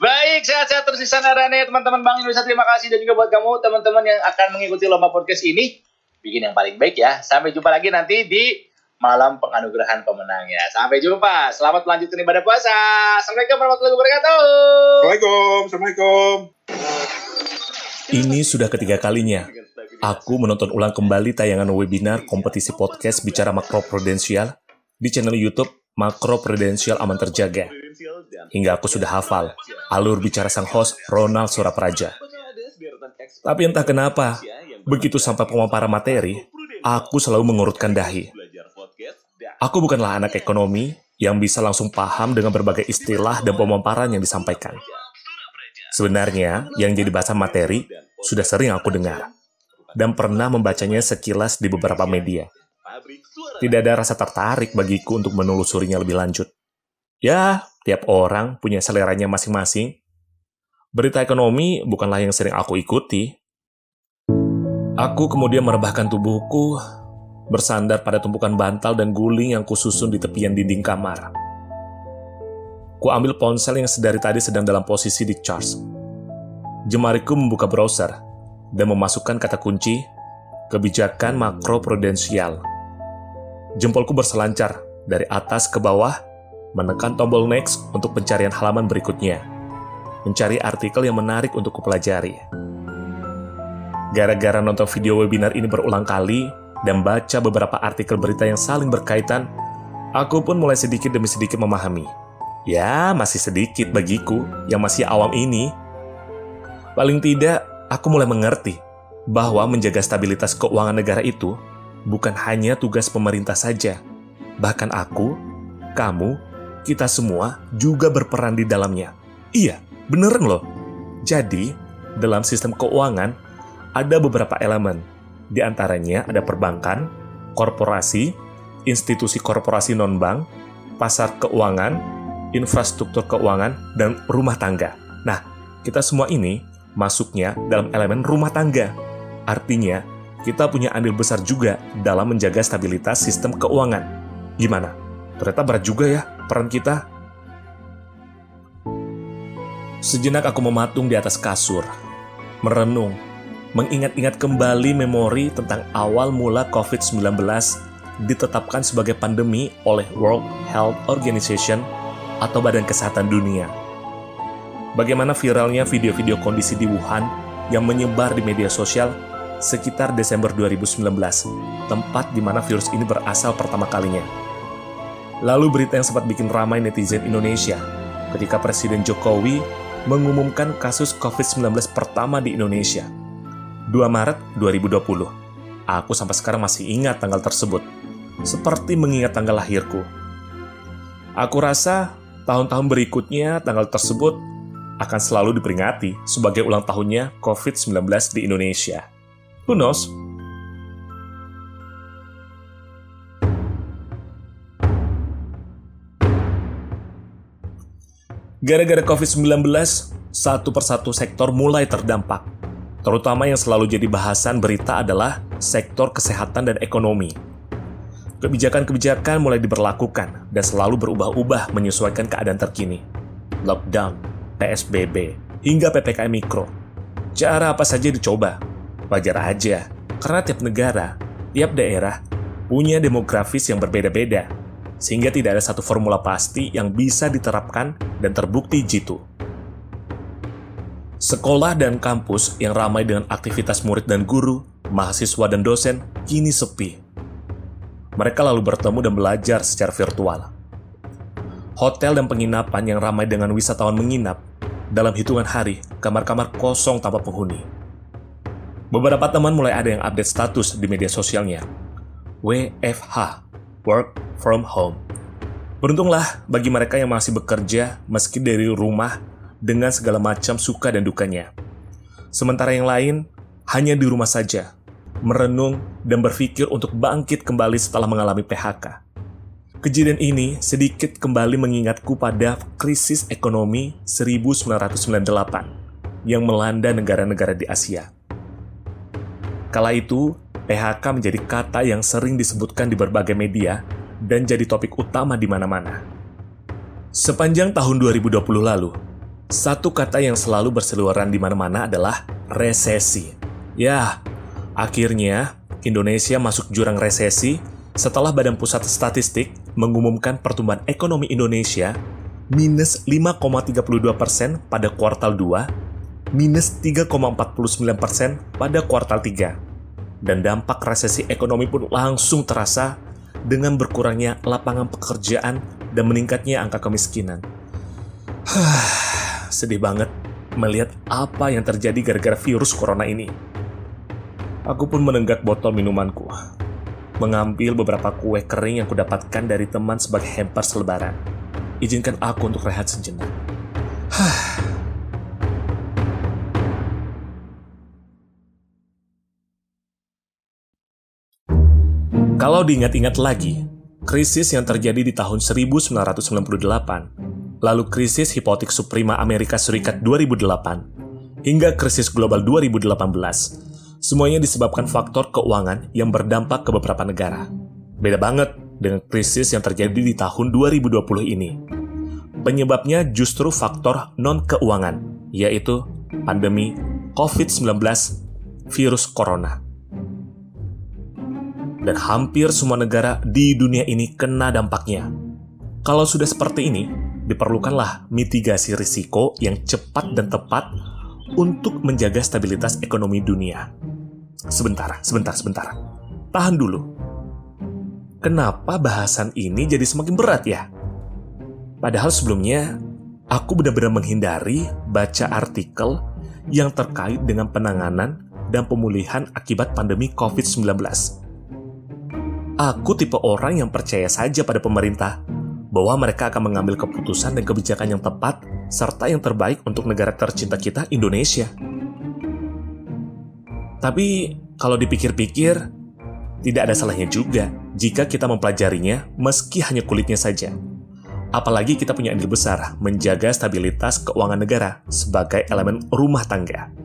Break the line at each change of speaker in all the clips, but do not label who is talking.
Baik, sehat-sehat terus di sana Rane, teman-teman Bank Indonesia. Terima kasih dan juga buat kamu teman-teman yang akan mengikuti lomba podcast ini. Bikin yang paling baik ya. Sampai jumpa lagi nanti di malam penganugerahan pemenangnya. Sampai jumpa. Selamat melanjutkan ibadah puasa. Assalamualaikum warahmatullahi wabarakatuh.
Assalamualaikum. Assalamualaikum.
Ini sudah ketiga kalinya aku menonton ulang kembali tayangan webinar kompetisi podcast bicara makro prudensial di channel YouTube Makro Prudensial Aman Terjaga. Hingga aku sudah hafal alur bicara sang host Ronald Surapraja. Tapi entah kenapa, begitu sampai pemaparan materi, aku selalu mengurutkan dahi. Aku bukanlah anak ekonomi yang bisa langsung paham dengan berbagai istilah dan pemaparan yang disampaikan. Sebenarnya, yang jadi bahasa materi sudah sering aku dengar dan pernah membacanya sekilas di beberapa media. Tidak ada rasa tertarik bagiku untuk menelusurinya lebih lanjut. Ya, tiap orang punya seleranya masing-masing. Berita ekonomi bukanlah yang sering aku ikuti. Aku kemudian merebahkan tubuhku, bersandar pada tumpukan bantal dan guling yang kususun di tepian dinding kamar. Ku ambil ponsel yang sedari tadi sedang dalam posisi di charge. Jemariku membuka browser, dan memasukkan kata kunci kebijakan makro prudensial. Jempolku berselancar dari atas ke bawah, menekan tombol next untuk pencarian halaman berikutnya. Mencari artikel yang menarik untuk kupelajari. Gara-gara nonton video webinar ini berulang kali dan baca beberapa artikel berita yang saling berkaitan, aku pun mulai sedikit demi sedikit memahami. Ya, masih sedikit bagiku yang masih awam ini. Paling tidak, aku mulai mengerti bahwa menjaga stabilitas keuangan negara itu bukan hanya tugas pemerintah saja. Bahkan aku, kamu, kita semua juga berperan di dalamnya. Iya, beneran loh. Jadi, dalam sistem keuangan, ada beberapa elemen. Di antaranya ada perbankan, korporasi, institusi korporasi non-bank, pasar keuangan, infrastruktur keuangan, dan rumah tangga. Nah, kita semua ini masuknya dalam elemen rumah tangga. Artinya, kita punya andil besar juga dalam menjaga stabilitas sistem keuangan. Gimana? Ternyata berat juga ya peran kita. Sejenak aku mematung di atas kasur, merenung, mengingat-ingat kembali memori tentang awal mula COVID-19 ditetapkan sebagai pandemi oleh World Health Organization atau Badan Kesehatan Dunia bagaimana viralnya video-video kondisi di Wuhan yang menyebar di media sosial sekitar Desember 2019, tempat di mana virus ini berasal pertama kalinya. Lalu berita yang sempat bikin ramai netizen Indonesia ketika Presiden Jokowi mengumumkan kasus COVID-19 pertama di Indonesia. 2 Maret 2020. Aku sampai sekarang masih ingat tanggal tersebut, seperti mengingat tanggal lahirku. Aku rasa tahun-tahun berikutnya tanggal tersebut akan selalu diperingati sebagai ulang tahunnya COVID-19 di Indonesia. Who knows? Gara-gara COVID-19, satu persatu sektor mulai terdampak. Terutama yang selalu jadi bahasan berita adalah sektor kesehatan dan ekonomi. Kebijakan-kebijakan mulai diberlakukan dan selalu berubah-ubah menyesuaikan keadaan terkini. Lockdown, PSBB, hingga PPKM Mikro. Cara apa saja dicoba? Wajar aja, karena tiap negara, tiap daerah, punya demografis yang berbeda-beda, sehingga tidak ada satu formula pasti yang bisa diterapkan dan terbukti jitu. Sekolah dan kampus yang ramai dengan aktivitas murid dan guru, mahasiswa dan dosen, kini sepi. Mereka lalu bertemu dan belajar secara virtual. Hotel dan penginapan yang ramai dengan wisatawan menginap dalam hitungan hari, kamar-kamar kosong tanpa penghuni. Beberapa teman mulai ada yang update status di media sosialnya. WFH, Work from Home. Beruntunglah bagi mereka yang masih bekerja meski dari rumah dengan segala macam suka dan dukanya. Sementara yang lain hanya di rumah saja, merenung dan berpikir untuk bangkit kembali setelah mengalami PHK. Kejadian ini sedikit kembali mengingatku pada krisis ekonomi 1998 yang melanda negara-negara di Asia. Kala itu, PHK menjadi kata yang sering disebutkan di berbagai media dan jadi topik utama di mana-mana. Sepanjang tahun 2020 lalu, Satu kata yang selalu berseliweran di mana-mana adalah resesi. Ya, akhirnya Indonesia masuk jurang resesi setelah Badan Pusat Statistik mengumumkan pertumbuhan ekonomi Indonesia minus 5,32 persen pada kuartal 2, minus 3,49 persen pada kuartal 3. Dan dampak resesi ekonomi pun langsung terasa dengan berkurangnya lapangan pekerjaan dan meningkatnya angka kemiskinan. Sedih banget melihat apa yang terjadi gara-gara virus corona ini. Aku pun menenggak botol minumanku, mengambil beberapa kue kering yang kudapatkan dari teman sebagai hampers lebaran. Izinkan aku untuk rehat sejenak. Kalau diingat-ingat lagi, krisis yang terjadi di tahun 1998, lalu krisis hipotek suprema Amerika Serikat 2008, hingga krisis global 2018, semuanya disebabkan faktor keuangan yang berdampak ke beberapa negara. Beda banget dengan krisis yang terjadi di tahun 2020 ini. Penyebabnya justru faktor non-keuangan, yaitu pandemi COVID-19 virus corona dan hampir semua negara di dunia ini kena dampaknya. Kalau sudah seperti ini, diperlukanlah mitigasi risiko yang cepat dan tepat untuk menjaga stabilitas ekonomi dunia. Sebentar, sebentar, sebentar. Tahan dulu. Kenapa bahasan ini jadi semakin berat ya? Padahal sebelumnya, aku benar-benar menghindari baca artikel yang terkait dengan penanganan dan pemulihan akibat pandemi COVID-19 Aku tipe orang yang percaya saja pada pemerintah bahwa mereka akan mengambil keputusan dan kebijakan yang tepat serta yang terbaik untuk negara tercinta kita, Indonesia. Tapi kalau dipikir-pikir, tidak ada salahnya juga jika kita mempelajarinya meski hanya kulitnya saja. Apalagi kita punya andil besar menjaga stabilitas keuangan negara sebagai elemen rumah tangga.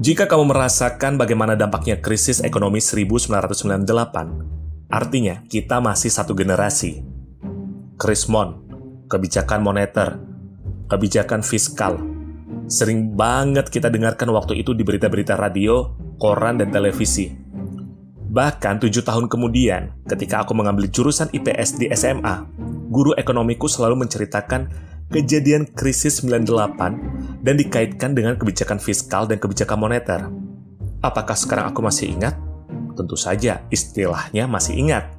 Jika kamu merasakan bagaimana dampaknya krisis ekonomi 1998, artinya kita masih satu generasi. Krismon, kebijakan moneter, kebijakan fiskal. Sering banget kita dengarkan waktu itu di berita-berita radio, koran, dan televisi. Bahkan tujuh tahun kemudian, ketika aku mengambil jurusan IPS di SMA, guru ekonomiku selalu menceritakan kejadian krisis 98 dan dikaitkan dengan kebijakan fiskal dan kebijakan moneter. Apakah sekarang aku masih ingat? Tentu saja istilahnya masih ingat.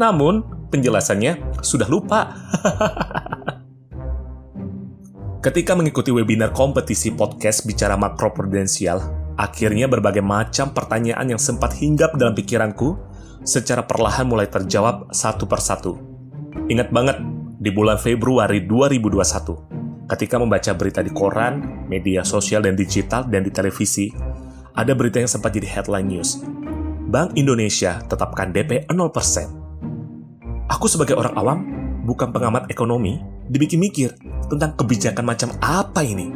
Namun, penjelasannya sudah lupa. Ketika mengikuti webinar kompetisi podcast bicara makroprudensial, akhirnya berbagai macam pertanyaan yang sempat hinggap dalam pikiranku secara perlahan mulai terjawab satu persatu. Ingat banget di bulan Februari 2021. Ketika membaca berita di koran, media sosial dan digital, dan di televisi, ada berita yang sempat jadi headline news. Bank Indonesia tetapkan DP 0%. Aku sebagai orang awam, bukan pengamat ekonomi, dibikin mikir tentang kebijakan macam apa ini.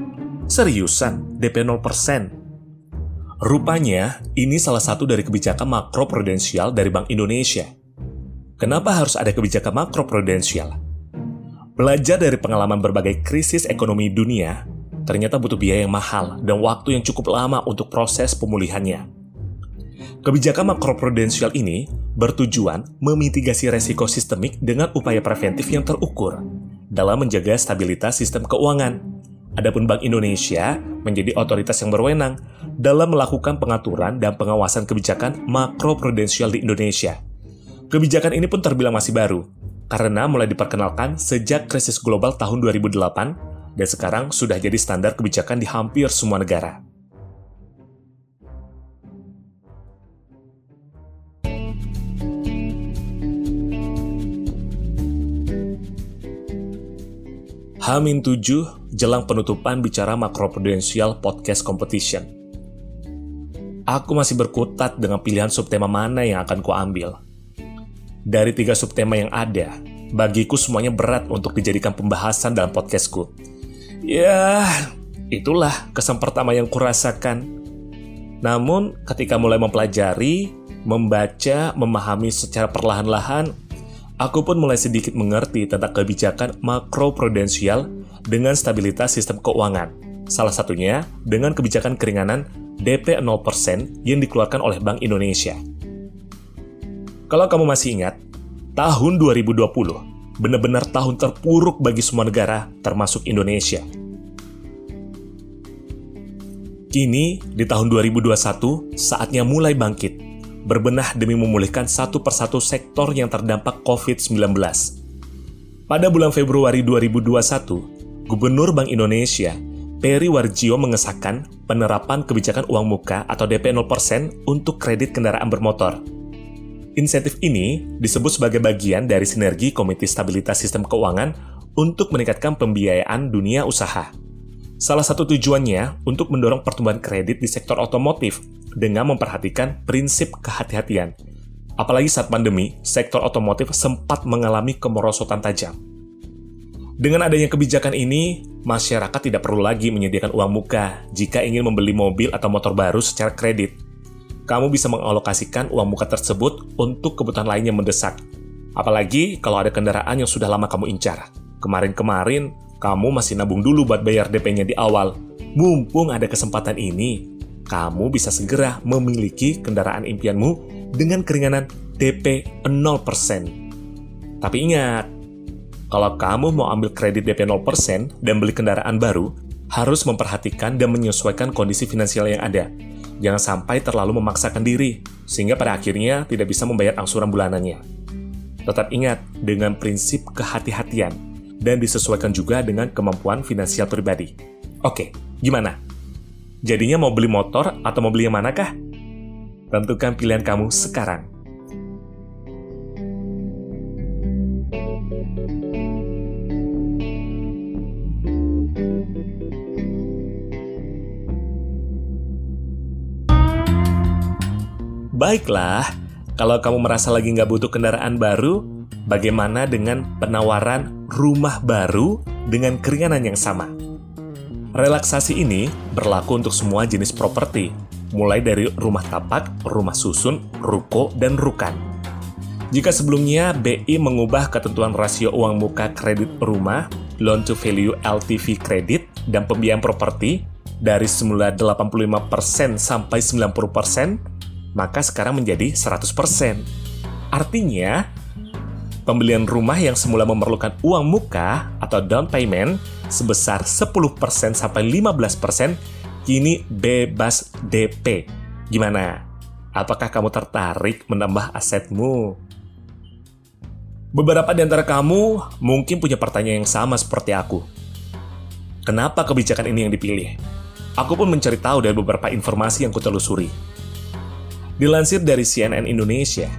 Seriusan, DP 0%. Rupanya, ini salah satu dari kebijakan makroprudensial dari Bank Indonesia. Kenapa harus ada kebijakan makroprudensial? Belajar dari pengalaman berbagai krisis ekonomi dunia, ternyata butuh biaya yang mahal dan waktu yang cukup lama untuk proses pemulihannya. Kebijakan makroprudensial ini bertujuan memitigasi resiko sistemik dengan upaya preventif yang terukur dalam menjaga stabilitas sistem keuangan. Adapun Bank Indonesia menjadi otoritas yang berwenang dalam melakukan pengaturan dan pengawasan kebijakan makroprudensial di Indonesia. Kebijakan ini pun terbilang masih baru, karena mulai diperkenalkan sejak krisis global tahun 2008 dan sekarang sudah jadi standar kebijakan di hampir semua negara. Hamin 7 jelang penutupan bicara makroprudensial podcast competition. Aku masih berkutat dengan pilihan subtema mana yang akan kuambil. Dari tiga subtema yang ada, bagiku semuanya berat untuk dijadikan pembahasan dalam podcastku. Ya, itulah kesan pertama yang kurasakan. Namun, ketika mulai mempelajari, membaca, memahami secara perlahan-lahan, aku pun mulai sedikit mengerti tentang kebijakan makroprudensial dengan stabilitas sistem keuangan. Salah satunya dengan kebijakan keringanan DP 0% yang dikeluarkan oleh Bank Indonesia. Kalau kamu masih ingat, tahun 2020 benar-benar tahun terpuruk bagi semua negara, termasuk Indonesia. Kini, di tahun 2021, saatnya mulai bangkit, berbenah demi memulihkan satu persatu sektor yang terdampak COVID-19. Pada bulan Februari 2021, Gubernur Bank Indonesia, Peri Warjio mengesahkan penerapan kebijakan uang muka atau DP 0% untuk kredit kendaraan bermotor. Insentif ini disebut sebagai bagian dari sinergi Komite Stabilitas Sistem Keuangan untuk meningkatkan pembiayaan dunia usaha. Salah satu tujuannya untuk mendorong pertumbuhan kredit di sektor otomotif dengan memperhatikan prinsip kehati-hatian. Apalagi saat pandemi, sektor otomotif sempat mengalami kemerosotan tajam. Dengan adanya kebijakan ini, masyarakat tidak perlu lagi menyediakan uang muka jika ingin membeli mobil atau motor baru secara kredit. Kamu bisa mengalokasikan uang muka tersebut untuk kebutuhan lain yang mendesak. Apalagi kalau ada kendaraan yang sudah lama kamu incar. Kemarin-kemarin, kamu masih nabung dulu buat bayar DP-nya di awal. Mumpung ada kesempatan ini, kamu bisa segera memiliki kendaraan impianmu dengan keringanan DP 0%. Tapi ingat, kalau kamu mau ambil kredit DP 0% dan beli kendaraan baru, harus memperhatikan dan menyesuaikan kondisi finansial yang ada. Jangan sampai terlalu memaksakan diri, sehingga pada akhirnya tidak bisa membayar angsuran bulanannya. Tetap ingat dengan prinsip kehati-hatian dan disesuaikan juga dengan kemampuan finansial pribadi. Oke, gimana? Jadinya mau beli motor atau mau beli yang manakah? Tentukan pilihan kamu sekarang. Baiklah, kalau kamu merasa lagi nggak butuh kendaraan baru, bagaimana dengan penawaran rumah baru dengan keringanan yang sama. Relaksasi ini berlaku untuk semua jenis properti, mulai dari rumah tapak, rumah susun, ruko, dan rukan. Jika sebelumnya BI mengubah ketentuan rasio uang muka kredit rumah, loan to value LTV kredit, dan pembiayaan properti dari semula 85% sampai 90%, maka sekarang menjadi 100%. Artinya, pembelian rumah yang semula memerlukan uang muka atau down payment sebesar 10% sampai 15% kini bebas DP. Gimana? Apakah kamu tertarik menambah asetmu? Beberapa di antara kamu mungkin punya pertanyaan yang sama seperti aku. Kenapa kebijakan ini yang dipilih? Aku pun mencari tahu dari beberapa informasi yang kutelusuri. Dilansir dari CNN Indonesia,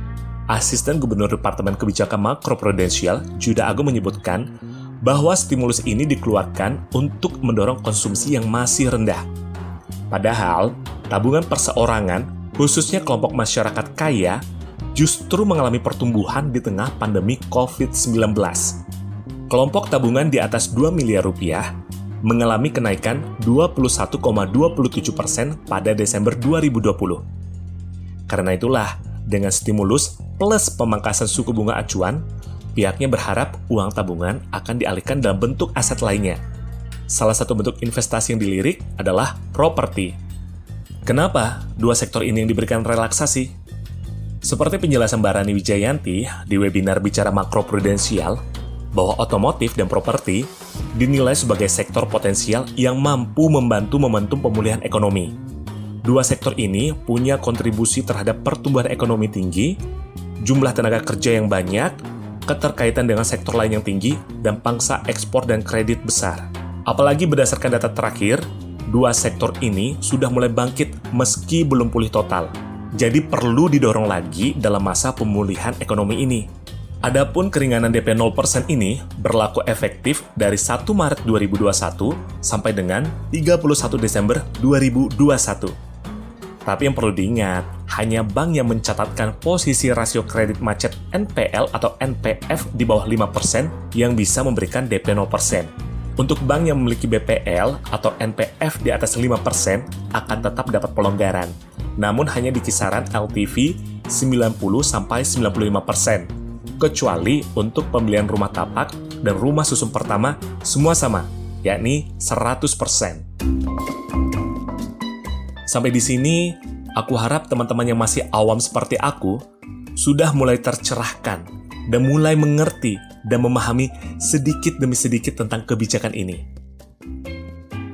Asisten Gubernur Departemen Kebijakan Makroprudensial, Juda Agung menyebutkan bahwa stimulus ini dikeluarkan untuk mendorong konsumsi yang masih rendah. Padahal, tabungan perseorangan, khususnya kelompok masyarakat kaya, justru mengalami pertumbuhan di tengah pandemi COVID-19. Kelompok tabungan di atas 2 miliar rupiah mengalami kenaikan 21,27 persen pada Desember 2020. Karena itulah, dengan stimulus plus pemangkasan suku bunga acuan, pihaknya berharap uang tabungan akan dialihkan dalam bentuk aset lainnya. Salah satu bentuk investasi yang dilirik adalah properti. Kenapa dua sektor ini yang diberikan relaksasi? Seperti penjelasan Barani Wijayanti di webinar Bicara Makroprudensial, bahwa otomotif dan properti dinilai sebagai sektor potensial yang mampu membantu momentum pemulihan ekonomi Dua sektor ini punya kontribusi terhadap pertumbuhan ekonomi tinggi, jumlah tenaga kerja yang banyak, keterkaitan dengan sektor lain yang tinggi, dan pangsa ekspor dan kredit besar. Apalagi berdasarkan data terakhir, dua sektor ini sudah mulai bangkit meski belum pulih total. Jadi perlu didorong lagi dalam masa pemulihan ekonomi ini. Adapun keringanan DP 0% ini berlaku efektif dari 1 Maret 2021 sampai dengan 31 Desember 2021. Tapi yang perlu diingat, hanya bank yang mencatatkan posisi rasio kredit macet NPL atau NPF di bawah 5% yang bisa memberikan DP 0%. Untuk bank yang memiliki BPL atau NPF di atas 5% akan tetap dapat pelonggaran, namun hanya di kisaran LTV 90 95%. kecuali untuk pembelian rumah tapak dan rumah susun pertama semua sama, yakni 100%. Sampai di sini, aku harap teman-teman yang masih awam seperti aku sudah mulai tercerahkan dan mulai mengerti dan memahami sedikit demi sedikit tentang kebijakan ini.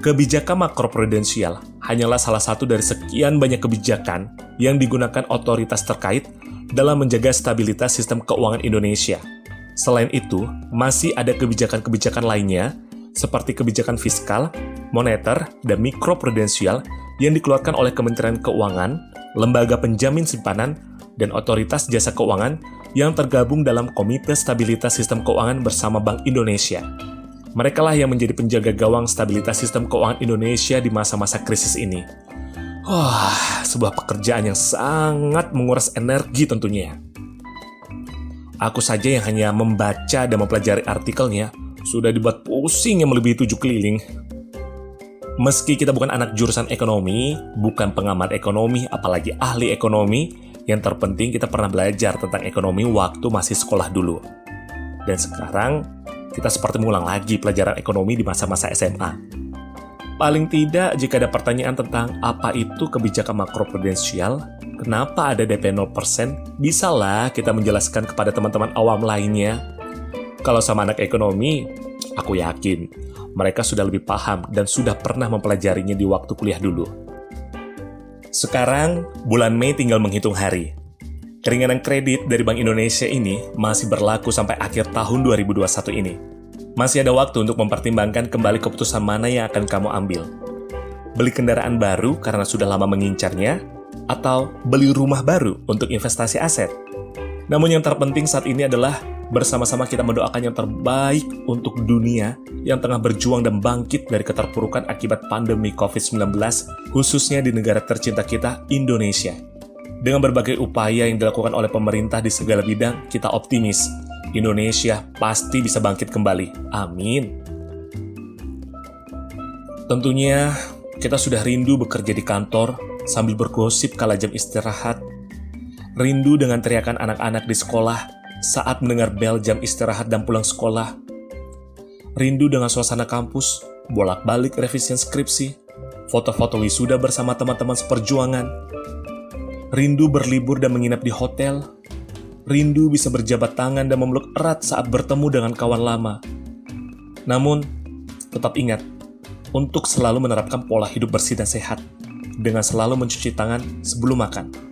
Kebijakan makroprudensial hanyalah salah satu dari sekian banyak kebijakan yang digunakan otoritas terkait dalam menjaga stabilitas sistem keuangan Indonesia. Selain itu, masih ada kebijakan-kebijakan lainnya seperti kebijakan fiskal, moneter, dan mikroprudensial yang dikeluarkan oleh Kementerian Keuangan, lembaga penjamin simpanan, dan otoritas jasa keuangan yang tergabung dalam Komite Stabilitas Sistem Keuangan bersama Bank Indonesia. Mereka lah yang menjadi penjaga gawang stabilitas sistem keuangan Indonesia di masa-masa krisis ini. Wah, sebuah pekerjaan yang sangat menguras energi tentunya. Aku saja yang hanya membaca dan mempelajari artikelnya sudah dibuat pusing yang melebihi tujuh keliling. Meski kita bukan anak jurusan ekonomi, bukan pengamat ekonomi, apalagi ahli ekonomi, yang terpenting kita pernah belajar tentang ekonomi waktu masih sekolah dulu. Dan sekarang, kita seperti mengulang lagi pelajaran ekonomi di masa-masa SMA. Paling tidak, jika ada pertanyaan tentang apa itu kebijakan makroprudensial, kenapa ada DP 0%, bisalah kita menjelaskan kepada teman-teman awam lainnya. Kalau sama anak ekonomi, aku yakin mereka sudah lebih paham dan sudah pernah mempelajarinya di waktu kuliah dulu. Sekarang, bulan Mei tinggal menghitung hari. Keringanan kredit dari Bank Indonesia ini masih berlaku sampai akhir tahun 2021 ini. Masih ada waktu untuk mempertimbangkan kembali keputusan mana yang akan kamu ambil. Beli kendaraan baru karena sudah lama mengincarnya, atau beli rumah baru untuk investasi aset. Namun yang terpenting saat ini adalah bersama-sama kita mendoakan yang terbaik untuk dunia yang tengah berjuang dan bangkit dari keterpurukan akibat pandemi COVID-19, khususnya di negara tercinta kita, Indonesia. Dengan berbagai upaya yang dilakukan oleh pemerintah di segala bidang, kita optimis Indonesia pasti bisa bangkit kembali. Amin. Tentunya kita sudah rindu bekerja di kantor sambil bergosip kala jam istirahat. Rindu dengan teriakan anak-anak di sekolah saat mendengar bel jam istirahat dan pulang sekolah. Rindu dengan suasana kampus, bolak-balik revisi skripsi, foto-foto wisuda bersama teman-teman seperjuangan. Rindu berlibur dan menginap di hotel, rindu bisa berjabat tangan dan memeluk erat saat bertemu dengan kawan lama. Namun, tetap ingat untuk selalu menerapkan pola hidup bersih dan sehat dengan selalu mencuci tangan sebelum makan.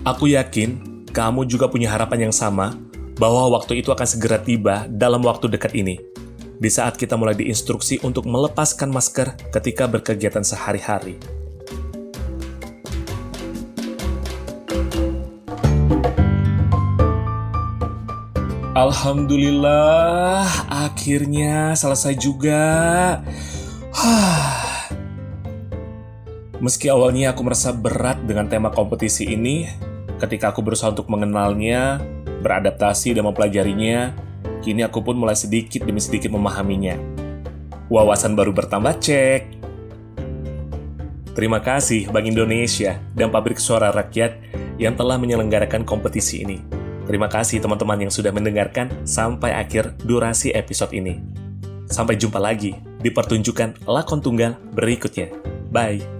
Aku yakin kamu juga punya harapan yang sama bahwa waktu itu akan segera tiba dalam waktu dekat ini. Di saat kita mulai diinstruksi untuk melepaskan masker ketika berkegiatan sehari-hari. Alhamdulillah, akhirnya selesai juga. Meski awalnya aku merasa berat dengan tema kompetisi ini, ketika aku berusaha untuk mengenalnya, beradaptasi dan mempelajarinya, kini aku pun mulai sedikit demi sedikit memahaminya. Wawasan baru bertambah cek. Terima kasih Bank Indonesia dan Pabrik Suara Rakyat yang telah menyelenggarakan kompetisi ini. Terima kasih teman-teman yang sudah mendengarkan sampai akhir durasi episode ini. Sampai jumpa lagi di pertunjukan lakon tunggal berikutnya. Bye.